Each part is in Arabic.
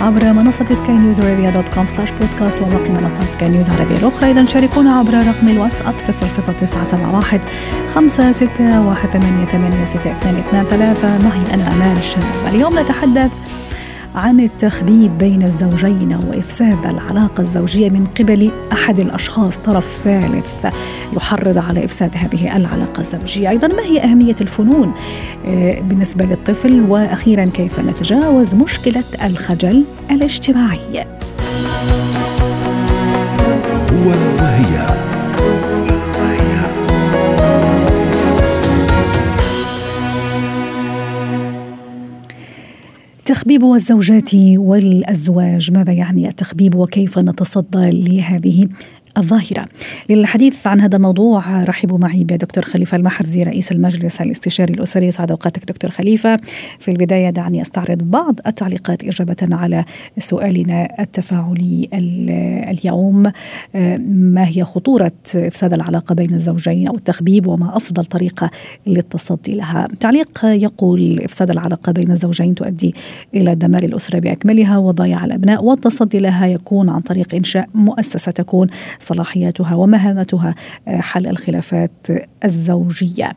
عبر منصة سكاي نيوز عربيه dot com slash بودكاست وباقي منصات سكاي نيوز العربيه الأخرى. اذا شاركونا عبر رقم الواتساب 00971 561 88 622 3 معي أنا أمال الشاب اليوم نتحدث عن التخبيب بين الزوجين وإفساد العلاقة الزوجية من قبل أحد الأشخاص. طرف ثالث يحرض على إفساد هذه العلاقة الزوجية، أيضا ما هي أهمية الفنون؟ آه، بالنسبة للطفل وأخيرا كيف نتجاوز مشكلة الخجل الاجتماعي. هو وهي. التخبيب والزوجات والأزواج ماذا يعني التخبيب وكيف نتصدى لهذه الظاهرة. للحديث عن هذا الموضوع رحبوا معي بدكتور خليفة المحرزي رئيس المجلس الاستشاري الأسري. سعد أوقاتك دكتور خليفة. في البداية دعني أستعرض بعض التعليقات إجابة على سؤالنا التفاعلي اليوم. ما هي خطورة إفساد العلاقة بين الزوجين أو التخبيب وما أفضل طريقة للتصدي لها؟ تعليق يقول إفساد العلاقة بين الزوجين تؤدي إلى دمار الأسرة بأكملها وضياع الأبناء والتصدي لها يكون عن طريق إنشاء مؤسسة تكون صلاحياتها ومهامتها آه، حل الخلافات الزوجية.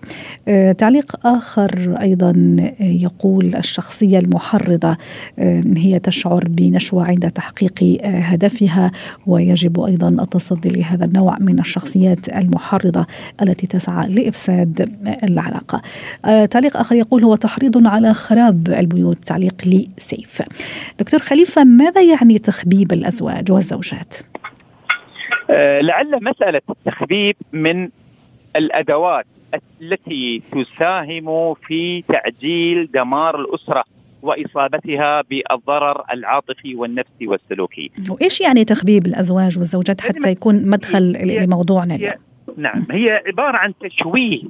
آه، تعليق آخر أيضا آه، يقول الشخصية المحرضة هي تشعر بنشوة عند تحقيق هدفها ويجب أيضا التصدي لهذا النوع من الشخصيات المحرضة التي تسعى لإفساد العلاقة. تعليق آخر يقول هو تحريض على خراب البيوت تعليق لسيف. دكتور خليفة ماذا يعني تخبيب الأزواج والزوجات؟ آه، لعل مسألة التخبيب من الأدوات التي تساهم في تعجيل دمار الأسرة وإصابتها بالضرر العاطفي والنفسي والسلوكي. وإيش يعني تخبيب الأزواج والزوجات حتى يكون مدخل لموضوعنا اليوم؟ نعم هي عبارة عن تشويه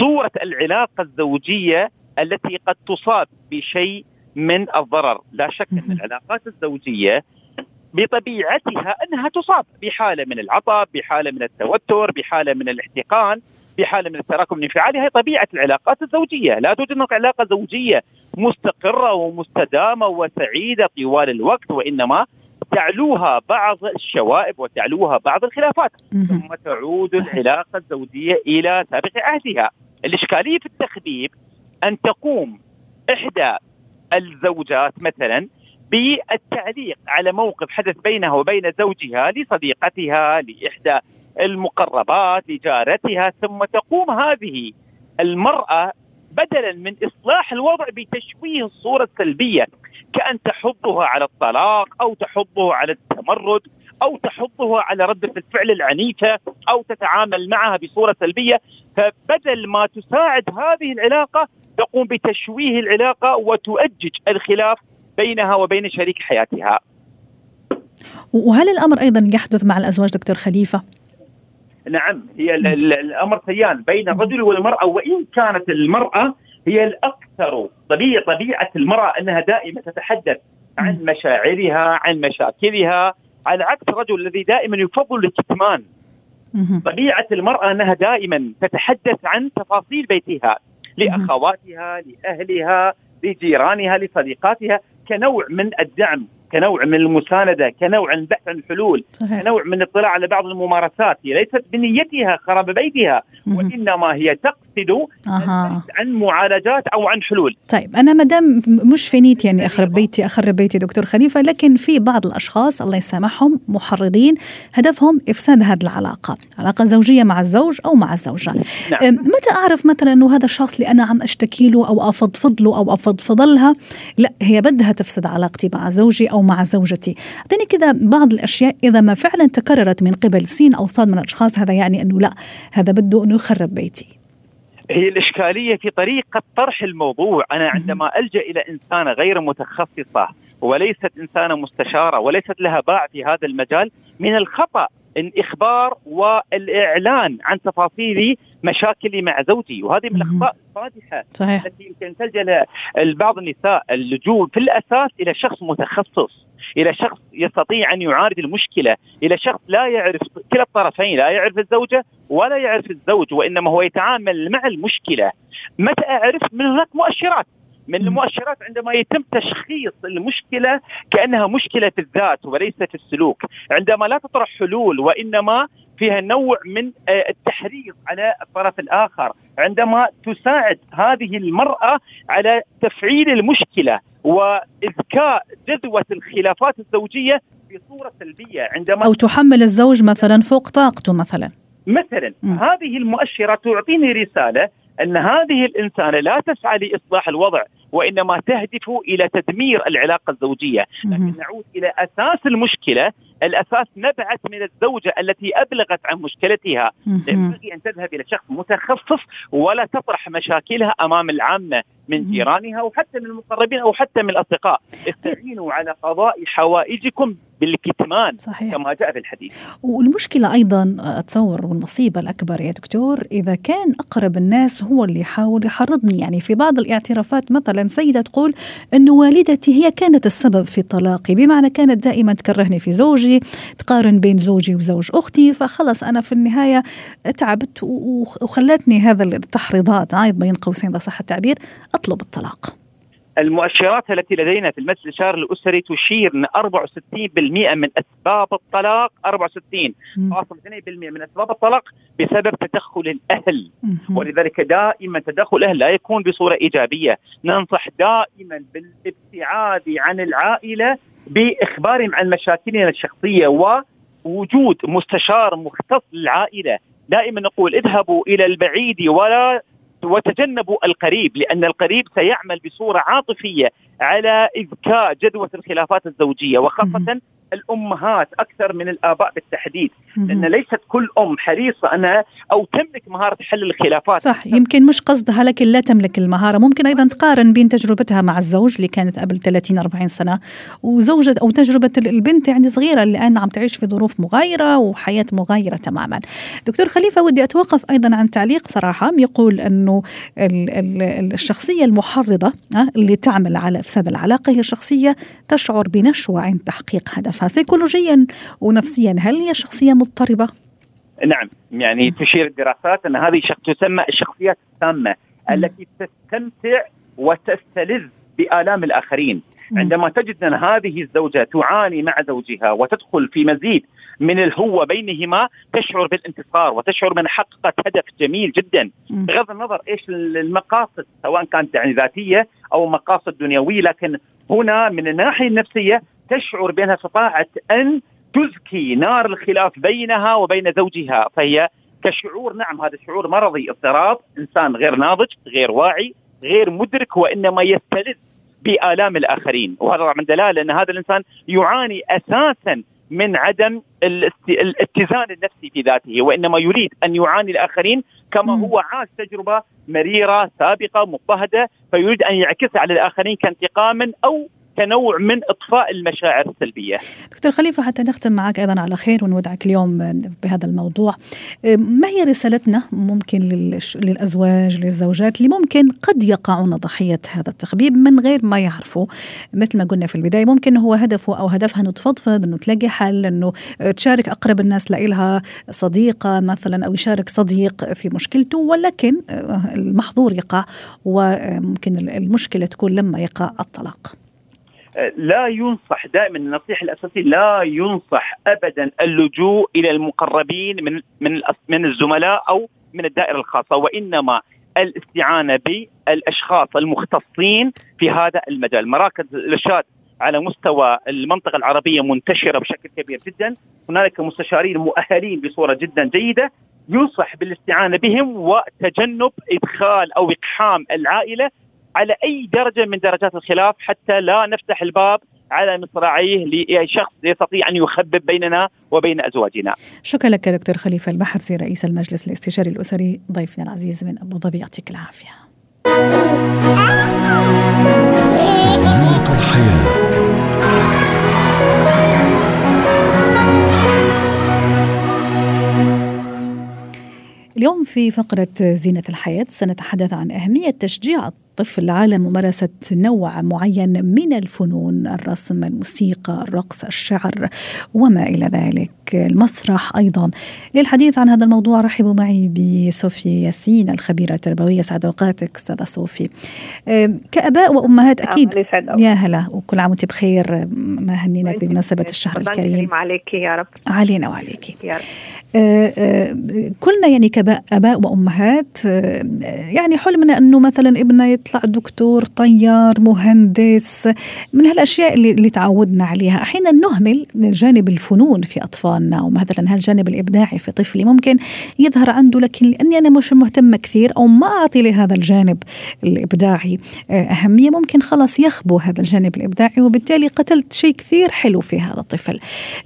صورة العلاقة الزوجية التي قد تصاب بشيء من الضرر، لا شك إن العلاقات الزوجية بطبيعتها أنها تصاب بحالة من العطب، بحالة من التوتر، بحالة من الاحتقان، بحالة من التراكم الانفعالي. هي طبيعة العلاقات الزوجية، لا توجد هناك علاقة زوجية مستقرة ومستدامة وسعيدة طوال الوقت وإنما تعلوها بعض الشوائب وتعلوها بعض الخلافات. ثم تعود العلاقة الزوجية إلى سابق عهدها. الإشكالية في التخبيب أن تقوم إحدى الزوجات مثلا بالتعليق على موقف حدث بينها وبين زوجها لصديقتها لإحدى المقربات لجارتها ثم تقوم هذه المرأة بدلا من إصلاح الوضع بتشويه الصورة السلبيه كأن تحضها على الطلاق أو تحضه على التمرد أو تحضه على رده الفعل العنيفة أو تتعامل معها بصورة سلبية. فبدل ما تساعد هذه العلاقة تقوم بتشويه العلاقة وتؤجج الخلاف بينها وبين شريك حياتها. وهل الأمر أيضا يحدث مع الأزواج دكتور خليفة؟ نعم هي الأمر سيان بين الرجل والمرأة وإن كانت المرأة هي الأكثر طبيعه طبيعة المرأة أنها دائما تتحدث عن مشاعرها عن مشاكلها. على عكس الرجل الذي دائما يفضل الكتمان طبيعة المرأة أنها دائما تتحدث عن تفاصيل بيتها لأخواتها لأهلها لجيرانها لصديقاتها. كنوع من الدعم. كنوع من المساندة كنوع من البحث عن الحلول صحيح. كنوع من الاطلاع على بعض الممارسات هي ليست بنيتها خراب بيتها وإنما هي تقصد أه. عن معالجات أو عن حلول طيب أنا مدام مش في نيتي يعني أخرب بيتي أخرب بيتي دكتور خليفة لكن في بعض الأشخاص الله يسامحهم محرضين هدفهم إفساد هذه العلاقة علاقة زوجية مع الزوج أو مع الزوجة نعم. متى أعرف مثلا أنه هذا الشخص اللي أنا عم أشتكي له أو أفضفض له أو أفضفض لها لا هي بدها تفسد علاقتي مع زوجي أو مع زوجتي. أعطيني كذا بعض الأشياء إذا ما فعلا تكررت من قبل سين أو صاد من الأشخاص هذا يعني أنه لا هذا بده أنه يخرب بيتي. هي الإشكالية في طريقة طرح الموضوع. أنا عندما ألجأ إلى إنسانة غير متخصصة وليست إنسانة مستشارة وليست لها باع في هذا المجال من الخطأ الإخبار والإعلان عن تفاصيل مشاكلي مع زوجي. وهذه من الاخطاء الفادحه صحيح. التي يمكن تلجأ بعض النساء اللجوء في الأساس إلى شخص متخصص إلى شخص يستطيع أن يعالج المشكلة إلى شخص لا يعرف كلا الطرفين لا يعرف الزوجة ولا يعرف الزوج وإنما هو يتعامل مع المشكلة. متى أعرف من هناك مؤشرات؟ من المؤشرات عندما يتم تشخيص المشكلة كأنها مشكلة في الذات وليس في السلوك، عندما لا تطرح حلول وإنما فيها نوع من آه، التحريض على الطرف الآخر، عندما تساعد هذه المرأة على تفعيل المشكلة وإذكاء جدوى الخلافات الزوجية بصورة سلبية. عندما أو تحمل الزوج مثلا فوق طاقته مثلا. مثلا م. هذه المؤشرات تعطيني رسالة أن هذه الإنسانة لا تسعى لإصلاح الوضع. وإنما تهدف إلى تدمير العلاقة الزوجية، لكن نعود إلى أساس المشكلة، الأساس نبعت من الزوجة التي أبلغت عن مشكلتها، ينبغي أن تذهب إلى شخص متخصص ولا تطرح مشاكلها أمام العامة. من جيرانها وحتى من المقربين أو حتى من الأصدقاء، استعينوا على قضاء حوائجكم بالكتمان صحيح. كما جاء في الحديث. والمشكلة أيضا أتصور والمصيبة الأكبر يا دكتور إذا كان أقرب الناس هو اللي يحاول يحرضني. يعني في بعض الاعترافات مثلا سيدة تقول أن والدتي هي كانت السبب في طلاقي بمعنى كانت دائما تكرهني في زوجي تقارن بين زوجي وزوج أختي فخلص أنا في النهاية تعبت وخلتني هذا التحريضات. عايد بين قوسين إذا صح التعبير. أطلب الطلاق. المؤشرات التي لدينا في المجلس الإشاري الأسري تشير ان 64% من أسباب الطلاق. 64.2% من أسباب الطلاق بسبب تدخل الأهل. ولذلك دائما تدخل الأهل لا يكون بصورة إيجابية. ننصح دائما بالابتعاد عن العائلة بإخبارهم عن مشاكلنا الشخصية ووجود مستشار مختص للعائلة. دائما نقول اذهبوا إلى البعيد ولا وتجنبوا القريب لأن القريب سيعمل بصورة عاطفية على اذكاء جدوى الخلافات الزوجية وخاصة الأمهات أكثر من الآباء بالتحديد لأن ليست كل أم حريصة انها أو تملك مهارة حل الخلافات. صح يمكن مش قصدها لكن لا تملك المهارة. ممكن أيضا تقارن بين تجربتها مع الزوج اللي كانت قبل 30 40 سنة وزوجة أو تجربة البنت يعني صغيرة اللي الآن عم تعيش في ظروف مغايرة وحياة مغايرة تماما. دكتور خليفة ودي أتوقف أيضا عن تعليق صراحة. يقول إنه الشخصية المحرضة اللي تعمل على أفساد العلاقة هي شخصية تشعر بنشوة عند تحقيق هدفها. سيكولوجيا ونفسيا. هل هي شخصية مضطربة؟ نعم. يعني تشير الدراسات أن هذه تسمى الشخصيات السامة التي تستمتع وتستلذ بآلام الآخرين. عندما تجد أن هذه الزوجة تعاني مع زوجها وتدخل في مزيد من الهوة بينهما تشعر بالانتصار وتشعر من حققت هدف جميل جدا. بغض النظر إيش المقاصد سواء كانت يعني ذاتية أو مقاصد دنيوية لكن هنا من الناحية النفسية تشعر بأنها استطاعت أن تزكي نار الخلاف بينها وبين زوجها فهي كشعور نعم هذا شعور مرضي اضطراب إنسان غير ناضج غير واعي غير مدرك وإنما يستلذ بآلام الآخرين. وهذا طبعا دلالة أن هذا الإنسان يعاني أساسا من عدم الاتزان النفسي في ذاته وإنما يريد أن يعاني الآخرين كما هو عاش تجربة مريرة سابقة مضطهدة فيريد أن يعكسها على الآخرين كانتقاما أو كنوع من إطفاء المشاعر السلبية. دكتور خليفة حتى نختم معك أيضا على خير ونودعك اليوم بهذا الموضوع. ما هي رسالتنا ممكن للأزواج للزوجات اللي ممكن قد يقعون ضحية هذا التخبيب من غير ما يعرفوا مثل ما قلنا في البداية ممكن هو هدفه أو هدفها إنه تفضفض إنه تلاقي حل إنه تشارك أقرب الناس لها صديقة مثلا أو يشارك صديق في مشكلته ولكن المحظور يقع وممكن المشكلة تكون لما يقع الطلاق. لا ينصح دائما النصيحة الأساسية لا ينصح ابدا اللجوء إلى المقربين من من من الزملاء أو من الدائرة الخاصة وإنما الاستعانة بالأشخاص المختصين في هذا المجال، مراكز الإرشاد على مستوى المنطقة العربية منتشرة بشكل كبير جدا، هنالك مستشارين مؤهلين بصورة جدا جيدة ينصح بالاستعانة بهم وتجنب إدخال أو إقحام العائلة على أي درجة من درجات الخلاف حتى لا نفتح الباب على مصراعيه لشخص يستطيع أن يخبب بيننا وبين أزواجنا. شكرا لك دكتور خليفة البحرسي رئيس المجلس الاستشاري الأسري ضيفنا العزيز من أبو ظبي يعطيك العافية. زينة الحياة اليوم في فقرة زينة الحياة سنتحدث عن أهمية تشجيع الطفل على ممارسة نوع معين من الفنون الرسم الموسيقى الرقص الشعر وما إلى ذلك. المسرح أيضا. للحديث عن هذا الموضوع رحبوا معي بصوفي ياسين الخبيرة التربوية. سعد أوقاتك أستاذة صوفي. كأباء وأمهات أكيد. يا هلا وكل عام وأنت بخير. ما هنيناك بمناسبة الشهر الكريم. عليك يا رب. علينا وعليك. يا رب. كلنا يعني كاباء وأمهات يعني حلمنا أنه مثلا ابننا يطلع دكتور طيار مهندس من هالأشياء اللي, اللي تعودنا عليها. أحيانا نهمل جانب الفنون في أطفالنا ومثلا هالجانب الإبداعي في طفلي ممكن يظهر عنده لكن لأني أنا مش مهتمة كثير أو ما أعطي لهذا الجانب الإبداعي أهمية ممكن خلاص يخبو هذا الجانب الإبداعي وبالتالي قتلت شيء كثير حلو في هذا الطفل.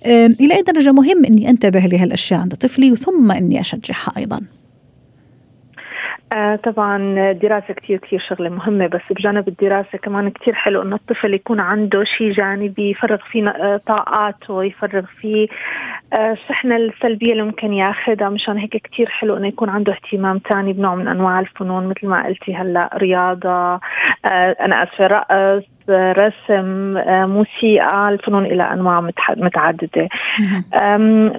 إلى أي درجة مهم إني أنتبه لهالأشياء عند طفلي ثم إني أشجعها أيضا. آه طبعا الدراسة كتير كتير شغلة مهمة بس بجانب الدراسة كمان كتير حلو إنه الطفل يكون عنده شيء جانبي يفرغ فيه آه، طاقاته يفرغ فيه آه، الشحنة السلبية اللي ممكن ياخذها مشان هيك كتير حلو إنه يكون عنده اهتمام تاني بنوع من أنواع الفنون مثل ما قلتي هلأ رياضة. آه، أنا أسفة رقص رسم آه، موسيقى الفنون إلى أنواع متعددة.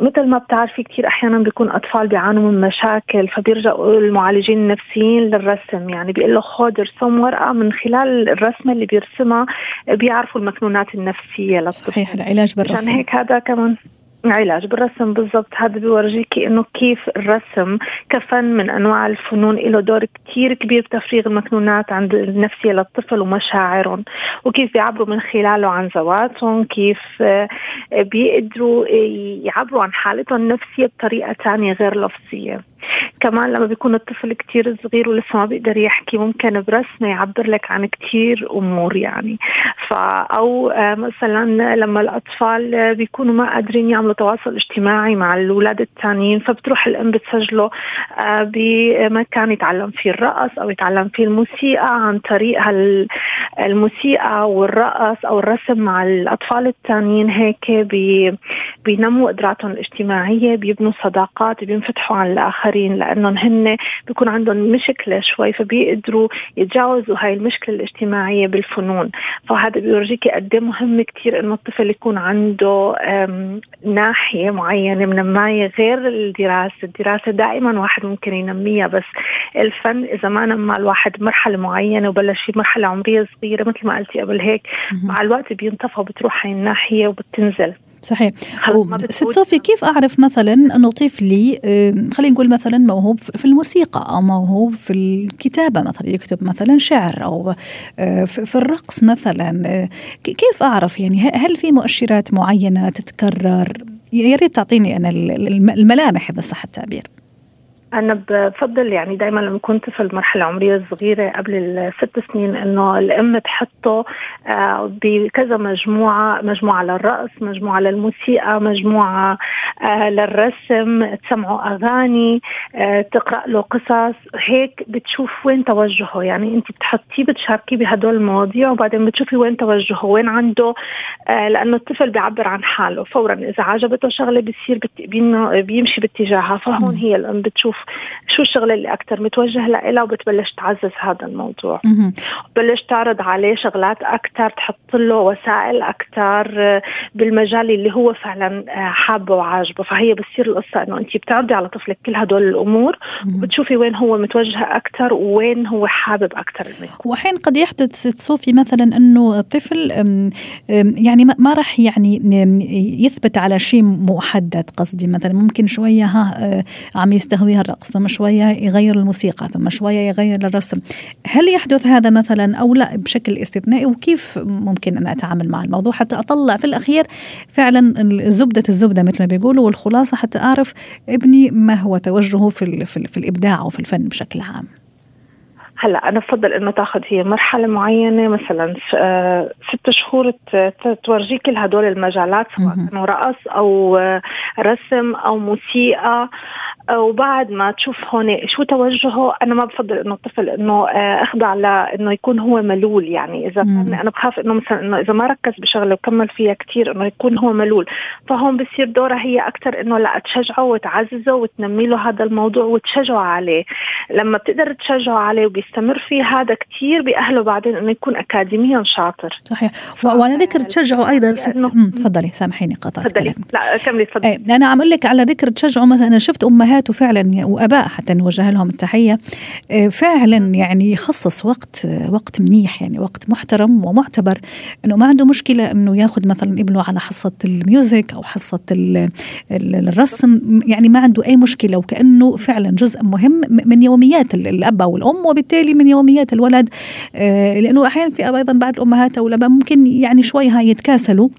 مثل ما بتعرفي كثير أحيانا بيكون أطفال بيعانوا من مشاكل فبيرجعوا المعالجين النفسيين للرسم. يعني بيقول له خذ ارسم ورقة من خلال الرسمة اللي بيرسمها بيعرفوا المكنونات النفسية للطفل. صحيح العلاج بالرسم. عشان هيك هذا كمان. علاج بالرسم بالضبط. هذا بيورجيكي إنه كيف الرسم كفن من أنواع الفنون له دور كثير كبير بتفريغ المكنونات عند النفسية للطفل ومشاعرهم. وكيف بيعبروا من خلاله عن ذواتهم كيف آه، بيقدروا يعبروا عن حالتهم النفسية بطريقة ثانية غير لفظية. كمان لما بيكون الطفل كتير صغير ولسه ما بيقدر يحكي ممكن برسمة يعبر لك عن كتير أمور يعني. فا أو آه، مثلا لما الأطفال بيكونوا ما قادرين يعملوا تواصل اجتماعي مع الاولاد الثانيين فبتروح الأم بتسجله آه، بمكان يتعلم فيه الرقص أو يتعلم فيه الموسيقى عن طريق الموسيقى والرقص أو الرسم مع الأطفال الثانيين هيك بينموا قدراتهم الاجتماعية بيبنوا صداقات بينفتحوا على الآخرين لأنهم هن بيكون عندهم مشكلة شوي فبيقدروا يتجاوزوا هاي المشكلة الاجتماعية بالفنون. فهذا بيورجيك قد إيه مهم كثير إنه الطفل يكون عنده ناحية معينة منمايه غير الدراسة. الدراسة دائما واحد ممكن ينميها بس الفن إذا ما نمى الواحد مرحلة معينة وبلش في مرحلة عمرية صغيرة مثل ما قلتي قبل هيك مع الوقت بينطفى بتروح هاي الناحية وبتنزل. صحيح. ست صوفي كيف أعرف مثلا انه طفلي خلينا نقول مثلا موهوب في الموسيقى أو موهوب في الكتابة مثلا يكتب مثلا شعر أو آه، في الرقص مثلا آه، كيف أعرف يعني هل في مؤشرات معينة تتكرر؟ يا ريت تعطيني أنا الملامح إذا صح التعبير. أنا بفضل يعني دائما لما كنت في المرحلة العمرية الصغيرة قبل الست سنين إنه الأم تحطه آه، بكذا مجموعة مجموعة للرقص مجموعة للموسيقى مجموعة آه، للرسم تسمعوا أغاني آه، تقرأ له قصص. هيك بتشوف وين توجهه. يعني أنت بتحطيه بتشاركيه بهدول المواضيع وبعدين بتشوفي وين توجهه وين عنده لأنه الطفل بيعبر عن حاله. فورا إذا عجبته شغلة بيصير بيمشي باتجاهها. فهون هي الأم بتشوف شو الشغلة اللي أكثر متوجه لها وبتبلش تعزز هذا الموضوع. بتبلش تعرض عليه شغلات أكثر تحط له وسائل أكثر آه، بالمجال اللي هو فعلا آه، حابه وعاجبه. فهي بتصير القصة إنه انت بتعرضي على طفلك كل هدول الأمور وبتشوفي وين هو متوجه أكثر وين هو حابب أكثر وحين قد يحدث ست صوفي مثلا إنه الطفل يعني ما راح يعني يثبت على شيء محدد قصدي مثلا ممكن شوية ها آه، عم يستهويها الرقص ثم شوية يغير الموسيقى ثم شوية يغير الرسم. هل يحدث هذا مثلا أو لا بشكل استثنائي؟ وكيف ممكن أن أتعامل مع الموضوع حتى أطلع في الأخير فعلا زبدة الزبدة مثل ما بيقولوا والخلاصة حتى أعرف ابني ما هو توجهه في, في, في الإبداع وفي الفن بشكل عام. هلا أنا بفضل إنه تأخذ هي مرحلة معينة مثلا آه، ست شهور تورجيك كل هدول المجالات سواء كانوا رقص أو آه، رسم أو موسيقى. وبعد ما تشوف هون شو توجهه أنا ما بفضل إنه الطفل إنه آه، أخضع لأنه يكون هو ملول. يعني إذا كان أنا بخاف إنه مثلا إنه إذا ما ركز بشغلة وكمل فيها كثير إنه يكون هو ملول. فهون بصير دورها هي أكثر إنه لا تشجعه وتعززه وتنمي له هذا الموضوع وتشجعه عليه. لما بتقدر تشجعه عليه وبيستمر في هذا كثير بيأهله بعدين إنه يكون اكاديميا شاطر. صحيح. وعلى ذكر تشجعه أيضا تفضلي سامحيني قطعت تفضلي. لا كملي تفضلي. إيه أنا عم أقول لك على ذكر تشجعه مثلا أنا شفت أمهات وفعلا وأباء حتى نوجه لهم التحية. إيه، فعلا يعني يخصص وقت وقت منيح يعني وقت محترم ومعتبر إنه ما عنده مشكلة إنه ياخذ مثلا ابنه على حصة الميوزك أو حصة الرسم يعني ما عنده أي مشكلة. وكأنه فعلا جزء مهم من يوميات الأب أو الأم وبالتالي من يوميات الولد. إيه، لأنه أحيانا في أيضا بعض الأمهات أو الأباء ممكن يعني شوي هاي يتكاسلوا.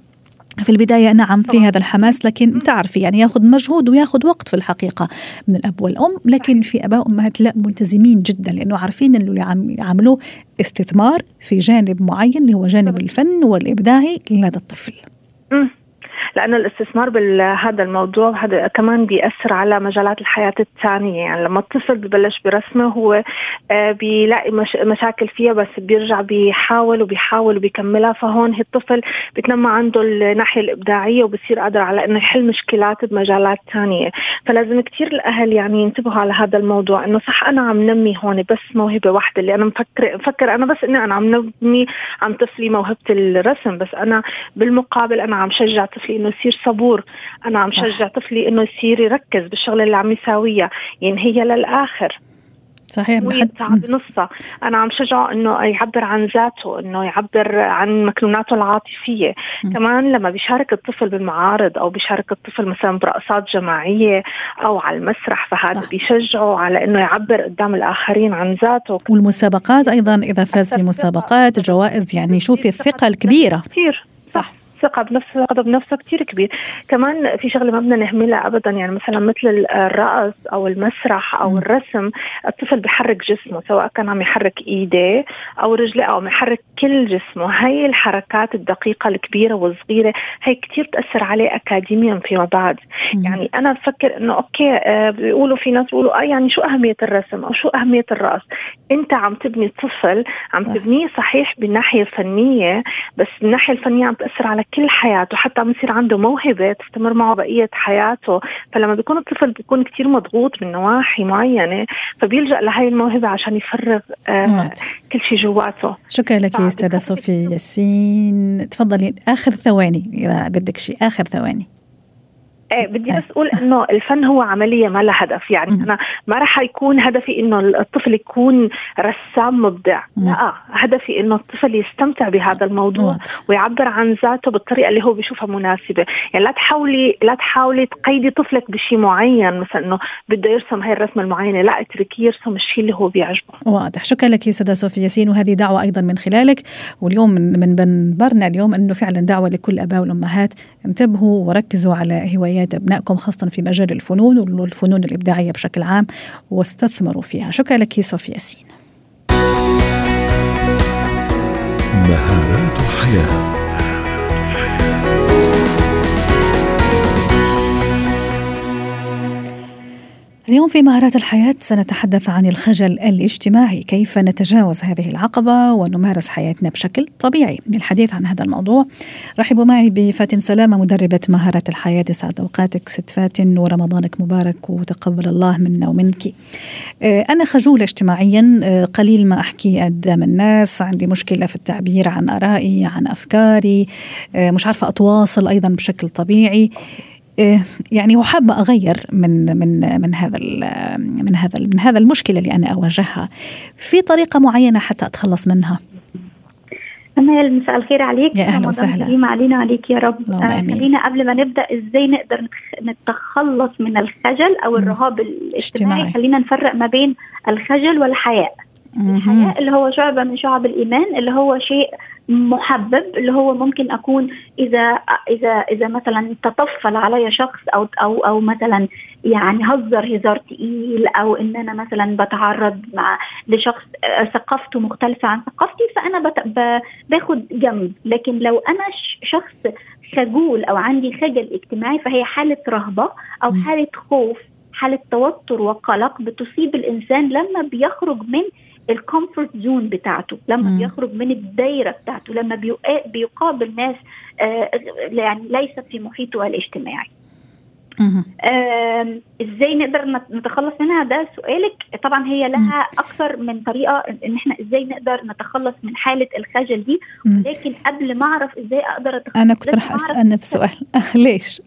في البداية نعم في هذا الحماس لكن تعرفي يعني ياخذ مجهود وياخذ وقت في الحقيقة من الأب والأم. لكن في أباء وأمهات لا ملتزمين جدا لأنه عارفين أنه اللي عم يعملوه استثمار في جانب معين اللي هو جانب الفن والإبداعي لدى الطفل. لأنه الاستثمار بهذا الموضوع هذا كمان بيأثر على مجالات الحياة الثانية يعني لما الطفل ببلش برسمة هو آه، بيلاقي مش مشاكل فيها بس بيرجع بيحاول وبيحاول وبيكملها. فهون الطفل بتنمى عنده الناحية الإبداعية وبصير قادر على إنه يحل مشكلات بمجالات ثانية فلازم كثير الأهل يعني ينتبهوا على هذا الموضوع إنه صح أنا عم نمي هون بس موهبة واحدة اللي أنا مفكر مفكر أنا بس إني أنا عم نمي عن طفلي موهبة الرسم بس أنا بالمقابل أنا عم شجع طفلي إنه يصير صبور. أنا عم شجع طفلي إنه يصير يركز بالشغلة اللي عم يساويها. ينهيها للآخر. صحيح ويدفع بنصها. أنا عم شجعه إنه يعبر عن ذاته إنه يعبر عن مكنوناته العاطفية. م. كمان لما بيشارك الطفل بالمعارض أو بيشارك الطفل مثلا برقصات جماعية أو على المسرح فهذا صح. بيشجعه على إنه يعبر قدام الآخرين عن ذاته. والمسابقات أيضا إذا فاز في مسابقات جوائز يعني شوفي الثقة الكبيرة. كثير. صح. ثقه بنفسه ثقه بنفسه كثير كبير. كمان في شغلة ما بدنا نهملها ابدا يعني مثلا مثل الرقص أو المسرح أو الرسم الطفل بيحرك جسمه سواء كان عم يحرك ايديه أو رجليه أو عم يحرك كل جسمه. هاي الحركات الدقيقة الكبيرة والصغيرة هي كثير تاثر عليه اكاديميا فيما بعد. يعني أنا بفكر إنه okay آه بيقولوا في ناس بيقولوا آه يعني شو أهمية الرسم أو شو أهمية الرقص؟ أنت عم تبني طفل عم تبنيه صحيح بالناحية الفنية بس الناحية الفنية عم تأثر على كل حياته حتى عم يصير عنده موهبة تستمر معه بقية حياته. فلما بيكون الطفل بيكون كتير مضغوط من نواحي معينة فبيلجأ لهي الموهبة عشان يفرغ آه كل شيء جواته. شكرا لك يا أستاذة صوفي ياسين. تفضلي آخر ثواني إذا بدك شيء آخر ثواني. إيه بدي بس أقول إنه الفن هو عملية ما لها هدف. يعني أنا ما راح يكون هدفي إنه الطفل يكون رسام مبدع. لا هدفي إنه الطفل يستمتع بهذا الموضوع ويعبر عن ذاته بالطريقة اللي هو بيشوفها مناسبة. يعني لا تحاولي لا تحاولي تقيدي طفلك بشيء معين مثلا إنه بده يرسم هاي الرسمة المعينة. لا اتركيه يرسم الشيء اللي هو بيعجبه. واضح. شكرا لك يا سيدة صوفيا ياسين وهذه دعوة أيضا من خلالك. واليوم من من منبرنا اليوم إنه فعلا دعوة لكل الاباء والأمهات. انتبهوا وركزوا على هوايات هوايات أبنائكم خاصة في مجال الفنون والفنون الإبداعية بشكل عام واستثمروا فيها. شكرا لك صوفيا ياسين. مهارات حياة. اليوم في مهارات الحياة سنتحدث عن الخجل الاجتماعي. كيف نتجاوز هذه العقبة ونمارس حياتنا بشكل طبيعي؟ للحديث عن هذا الموضوع رحبوا معي بفاتن سلامة مدربة مهارات الحياة. يسعد أوقاتك ست فاتن ورمضانك مبارك وتقبل الله منا ومنك. آه، أنا خجولة اجتماعيا. آه، قليل ما أحكي قدام الناس. عندي مشكلة في التعبير عن آرائي عن أفكاري. آه، مش عارفة أتواصل أيضا بشكل طبيعي. يعني وحابه أغير من من من هذا من هذا من هذا المشكلة اللي أنا أواجهها. في طريقة معينة حتى أتخلص منها؟ أمال مساء الخير عليك. يا أهلا وسهلا. كريم علينا عليك يا رب. آه خلينا قبل ما نبدأ إزاي نقدر نتخلص من الخجل أو الرهاب الاجتماعي؟ خلينا نفرق ما بين الخجل والحياء. الحياء اللي هو شعبة من شعب الإيمان اللي هو شيء محبب اللي هو ممكن أكون إذا إذا إذا مثلا تطفل علي شخص أو أو أو مثلا يعني هزر هزار تقيل أو إن أنا مثلا بتعرض مع لشخص ثقافته مختلفة عن ثقافتي فأنا باخد جنب. لكن لو أنا شخص خجول أو عندي خجل اجتماعي فهي حالة رهبة أو حالة خوف حالة توتر وقلق بتصيب الإنسان لما بيخرج من ال comfort zone بتاعته لما مم. بيخرج من الدايرة بتاعته لما بيقابل ناس آه يعني ليست في محيطه الاجتماعي. آه إزاي نقدر نتخلص منها؟ ده سؤالك. طبعا هي لها أكثر من طريقة إن إحنا إزاي نقدر نتخلص من حالة الخجل دي. ولكن قبل ما أعرف إزاي أقدر اتخلص أنا كنت راح اسال نفس السؤال ليش؟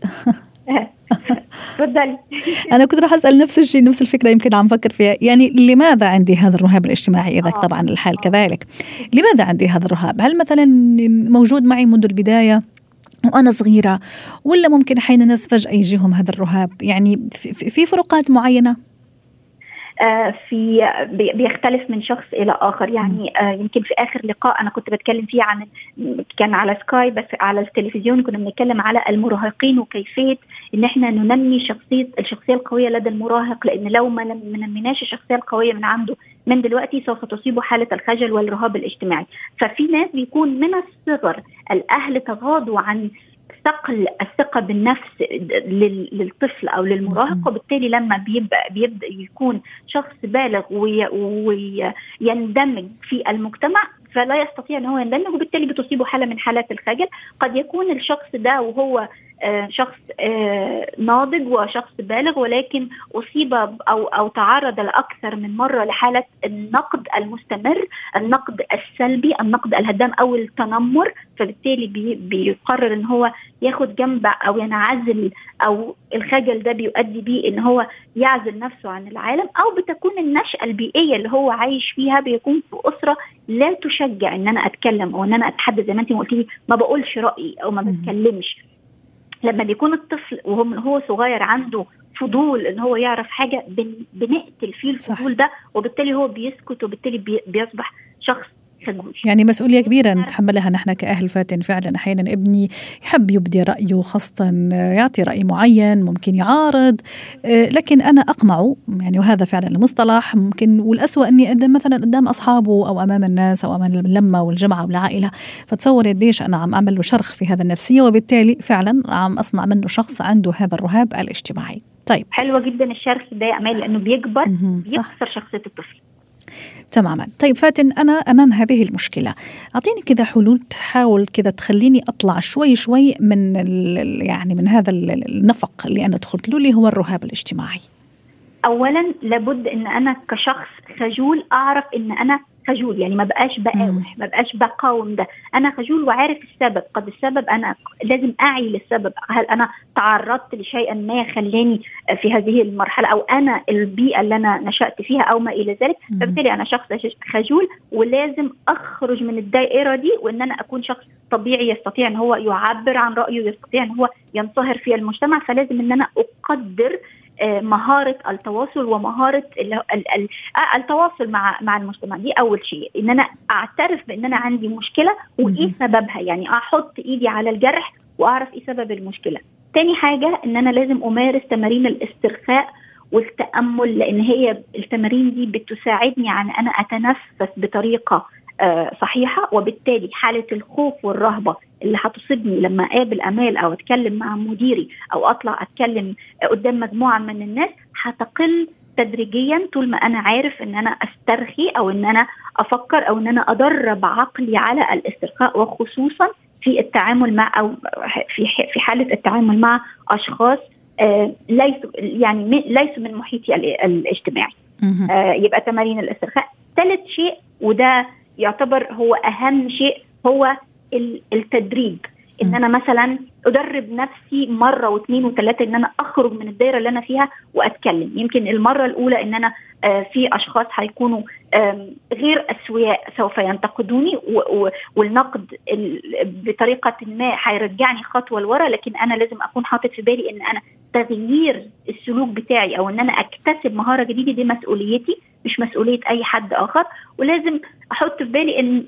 تفضلي. أنا كنت راح أسأل نفس الشيء نفس الفكرة يمكن عم فكر فيها. يعني لماذا عندي هذا الرهاب الاجتماعي اذا آه. طبعا الحال كذلك. لماذا عندي هذا الرهاب؟ هل مثلا موجود معي منذ البداية وأنا صغيرة ولا ممكن حين الناس فجأة يجيهم هذا الرهاب؟ يعني في فروقات معينة؟ آه، في بيختلف من شخص إلى آخر. يعني آه، يمكن في آخر لقاء أنا كنت بتكلم فيه عن كان على سكاي بس على التلفزيون كنا بنتكلم على المراهقين وكيفية إن إحنا ننمي شخصية الشخصية القوية لدى المراهق لأن لو ما نميناش الشخصية القوية من عنده من دلوقتي سوف تصيبه حالة الخجل والرهاب الاجتماعي. ففي ناس بيكون من الصغر الأهل تغاضوا عن ثقل الثقة بالنفس للطفل أو للمراهق وبالتالي لما بيبدا بيبدأ يكون شخص بالغ ويندمج في المجتمع فلا يستطيع إن هو يندمج وبالتالي بتصيبه حالة من حالات الخجل. قد يكون الشخص ده وهو شخص آه، ناضج وشخص بالغ ولكن أصيب أو أو تعرض لأكثر من مرة لحالة النقد المستمر، النقد السلبي، النقد الهدام أو التنمر، فبالتالي بي بيقرر إن هو ياخد جنب أو ينعزل أو الخجل ده بيؤدي بيه إن هو يعزل نفسه عن العالم أو بتكون النشأة البيئية اللي هو عايش فيها بيكون في أسرة لا تشجع إن أنا أتكلم أو إن أنا أتحدث. زي ما انت قلتي ما بقولش رأيي أو ما بتكلمش. لما بيكون الطفل وهو هو صغير عنده فضول إن هو يعرف حاجة بنقتل فيه الفضول ده وبالتالي هو بيسكت وبالتالي بيصبح شخص يعني مسؤولية كبيرة نتحملها نحن كأهل فاتن. فعلا أحيانا ابني يحب يبدي رأيه خاصة يعطي رأي معين ممكن يعارض. آه، لكن أنا أقمعه يعني وهذا فعلا المصطلح. ممكن والأسوأ أني قدام مثلا قدام أصحابه أو أمام الناس أو أمام اللمة والجمعة والعائلة. فتصور قديش أنا عم أعمل له شرخ في هذا النفسية وبالتالي فعلا عم أصنع منه شخص عنده هذا الرهاب الاجتماعي. طيب. حلوة جدا الشرخ ده يا أمال لأنه بيكبر بيكسر شخصية الطفل. تماما. طيب فاتن أنا أمام هذه المشكلة. أعطيني كذا حلول تحاول كذا تخليني أطلع شوي شوي من يعني من هذا النفق اللي أنا دخلت له اللي هو الرهاب الاجتماعي. اولا لابد إن أنا كشخص خجول أعرف إن أنا خجول يعني ما بقاش بقاوح ما بقاش بقاوم ده. أنا خجول وعارف السبب قد السبب أنا لازم أعي للسبب. هل أنا تعرضت لشيء ما خلاني في هذه المرحلة أو أنا البيئة اللي أنا نشأت فيها أو ما إلى ذلك؟ فبالتالي أنا شخص خجول ولازم أخرج من الدائرة دي وإن أنا أكون شخص طبيعي يستطيع إن هو يعبر عن رأيه يستطيع إن هو ينصهر في المجتمع. فلازم إن أنا أقدر مهارة التواصل ومهارة آه، التواصل مع مع المجتمع. دي أول شيء. إن أنا أعترف بإن أنا عندي مشكلة وإيه سببها. يعني أحط إيدي على الجرح وأعرف إيه سبب المشكلة. تاني حاجة إن أنا لازم أمارس تمارين الاسترخاء والتأمل لأن هي التمارين دي بتساعدني على أن أنا أتنفس بطريقة آه، صحيحة. وبالتالي حالة الخوف والرهبة اللي هتصيبني لما أقابل أمال أو أتكلم مع مديري أو أطلع أتكلم قدام مجموعة من الناس هتقل تدريجيا طول ما أنا عارف إن أنا أسترخي أو إن أنا أفكر أو إن أنا أدرب عقلي على الاسترخاء وخصوصا في التعامل مع أو في في حالة التعامل مع أشخاص آه ليسوا يعني ليسوا من محيطي الاجتماعي. آه يبقى تمارين الاسترخاء ثالث شيء وده يعتبر هو أهم شيء هو التدريب إن أنا مثلا أدرب نفسي مرة واثنين وثلاثة إن أنا أخرج من الدايرة اللي أنا فيها وأتكلم. يمكن المرة الأولى إن أنا آه، في أشخاص هيكونوا غير أسوياء سوف ينتقدوني والنقد بطريقة ما هيرجعني خطوة لورا لكن أنا لازم أكون حاطط في بالي إن أنا تغيير السلوك بتاعي أو إن أنا أكتسب مهارة جديدة دي مسؤوليتي مش مسؤولية أي حد آخر. ولازم أحط في بالي إن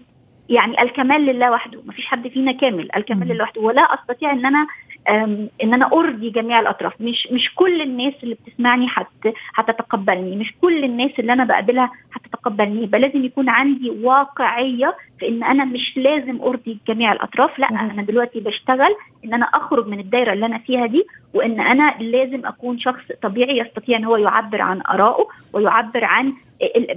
يعني الكمال لله وحده. ما فيش حد فينا كامل الكمال لله وحده. ولا أستطيع إن أنا إن أنا أرضي جميع الأطراف. مش مش كل الناس اللي بتسمعني حت هتتقبلني. مش كل الناس اللي أنا بقابلها هتتقبلني. يبقى لازم يكون عندي واقعية في إن أنا مش لازم أرضي جميع الأطراف. لا أنا دلوقتي بشتغل إن أنا أخرج من الدايرة اللي أنا فيها دي وإن أنا لازم أكون شخص طبيعي يستطيع إن هو يعبر عن آرائه ويعبر عن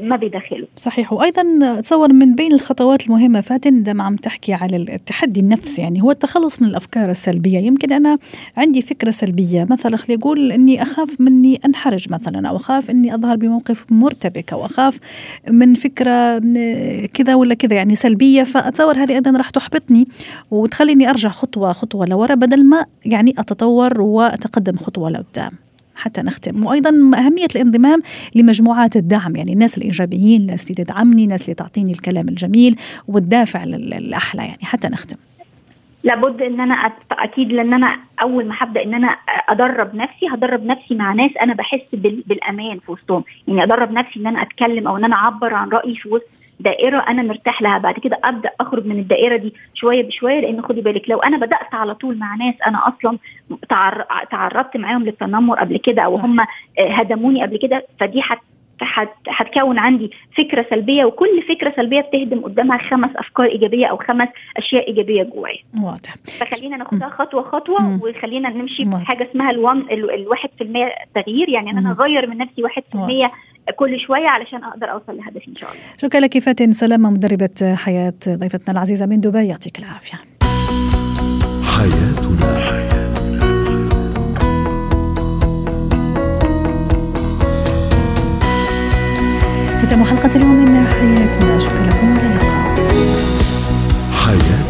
ما بداخله. صحيح. وأيضا اتصور من بين الخطوات المهمة فاتن عندما عم تحكي على التحدي النفسي. يعني هو التخلص من الأفكار السلبية. يمكن أنا عندي فكرة سلبية. مثلا خلي أقول إني أخاف مني أنحرج مثلا أو أخاف إني أظهر بموقف مرتبك أو أخاف من فكرة كذا ولا كذا يعني سلبية. فأتصور هذه أيضا راح تحبطني وتخليني أرجع خطوة خطوة لورا بدل ما يعني أتطور وأتقدم خطوة لقدام. حتى نختم. وأيضا أهمية الانضمام لمجموعات الدعم يعني الناس الإيجابيين الناس اللي تدعمني الناس اللي تعطيني الكلام الجميل والدافع الاحلى يعني حتى نختم. لابد إن أنا أكيد لأن أنا أول ما هبدأ إن أنا أدرب نفسي هدرب نفسي مع ناس أنا بحس بالأمان في وسطهم. يعني أدرب نفسي إن أنا أتكلم أو إن أنا أعبر عن رأيي في وسط دائرة أنا مرتاح لها. بعد كده أبدأ أخرج من الدائرة دي شوية بشوية لأن خدي بالك لو أنا بدأت على طول مع ناس أنا أصلا تعرضت معاهم للتنمر قبل كده أو هم هدموني قبل كده فدي حت هتكون عندي فكرة سلبية وكل فكرة سلبية بتهدم قدامها خمس أفكار إيجابية أو خمس أشياء إيجابية جوايا. واضح. فخلينا ناخدها خطوة خطوة مم. وخلينا نمشي بحاجة اسمها الوان الواحد في المية تغيير يعني أنا اغير من نفسي واحد في المية كل شوية علشان أقدر أوصل لهدفي إن شاء الله. شكرا لك فاتن سلامه مدربة حياة ضيفتنا العزيزة من دبي يعطيك العافية. حياتنا ختام حلقة اليوم من حياتنا شكرا لكم والى اللقاء. حياتنا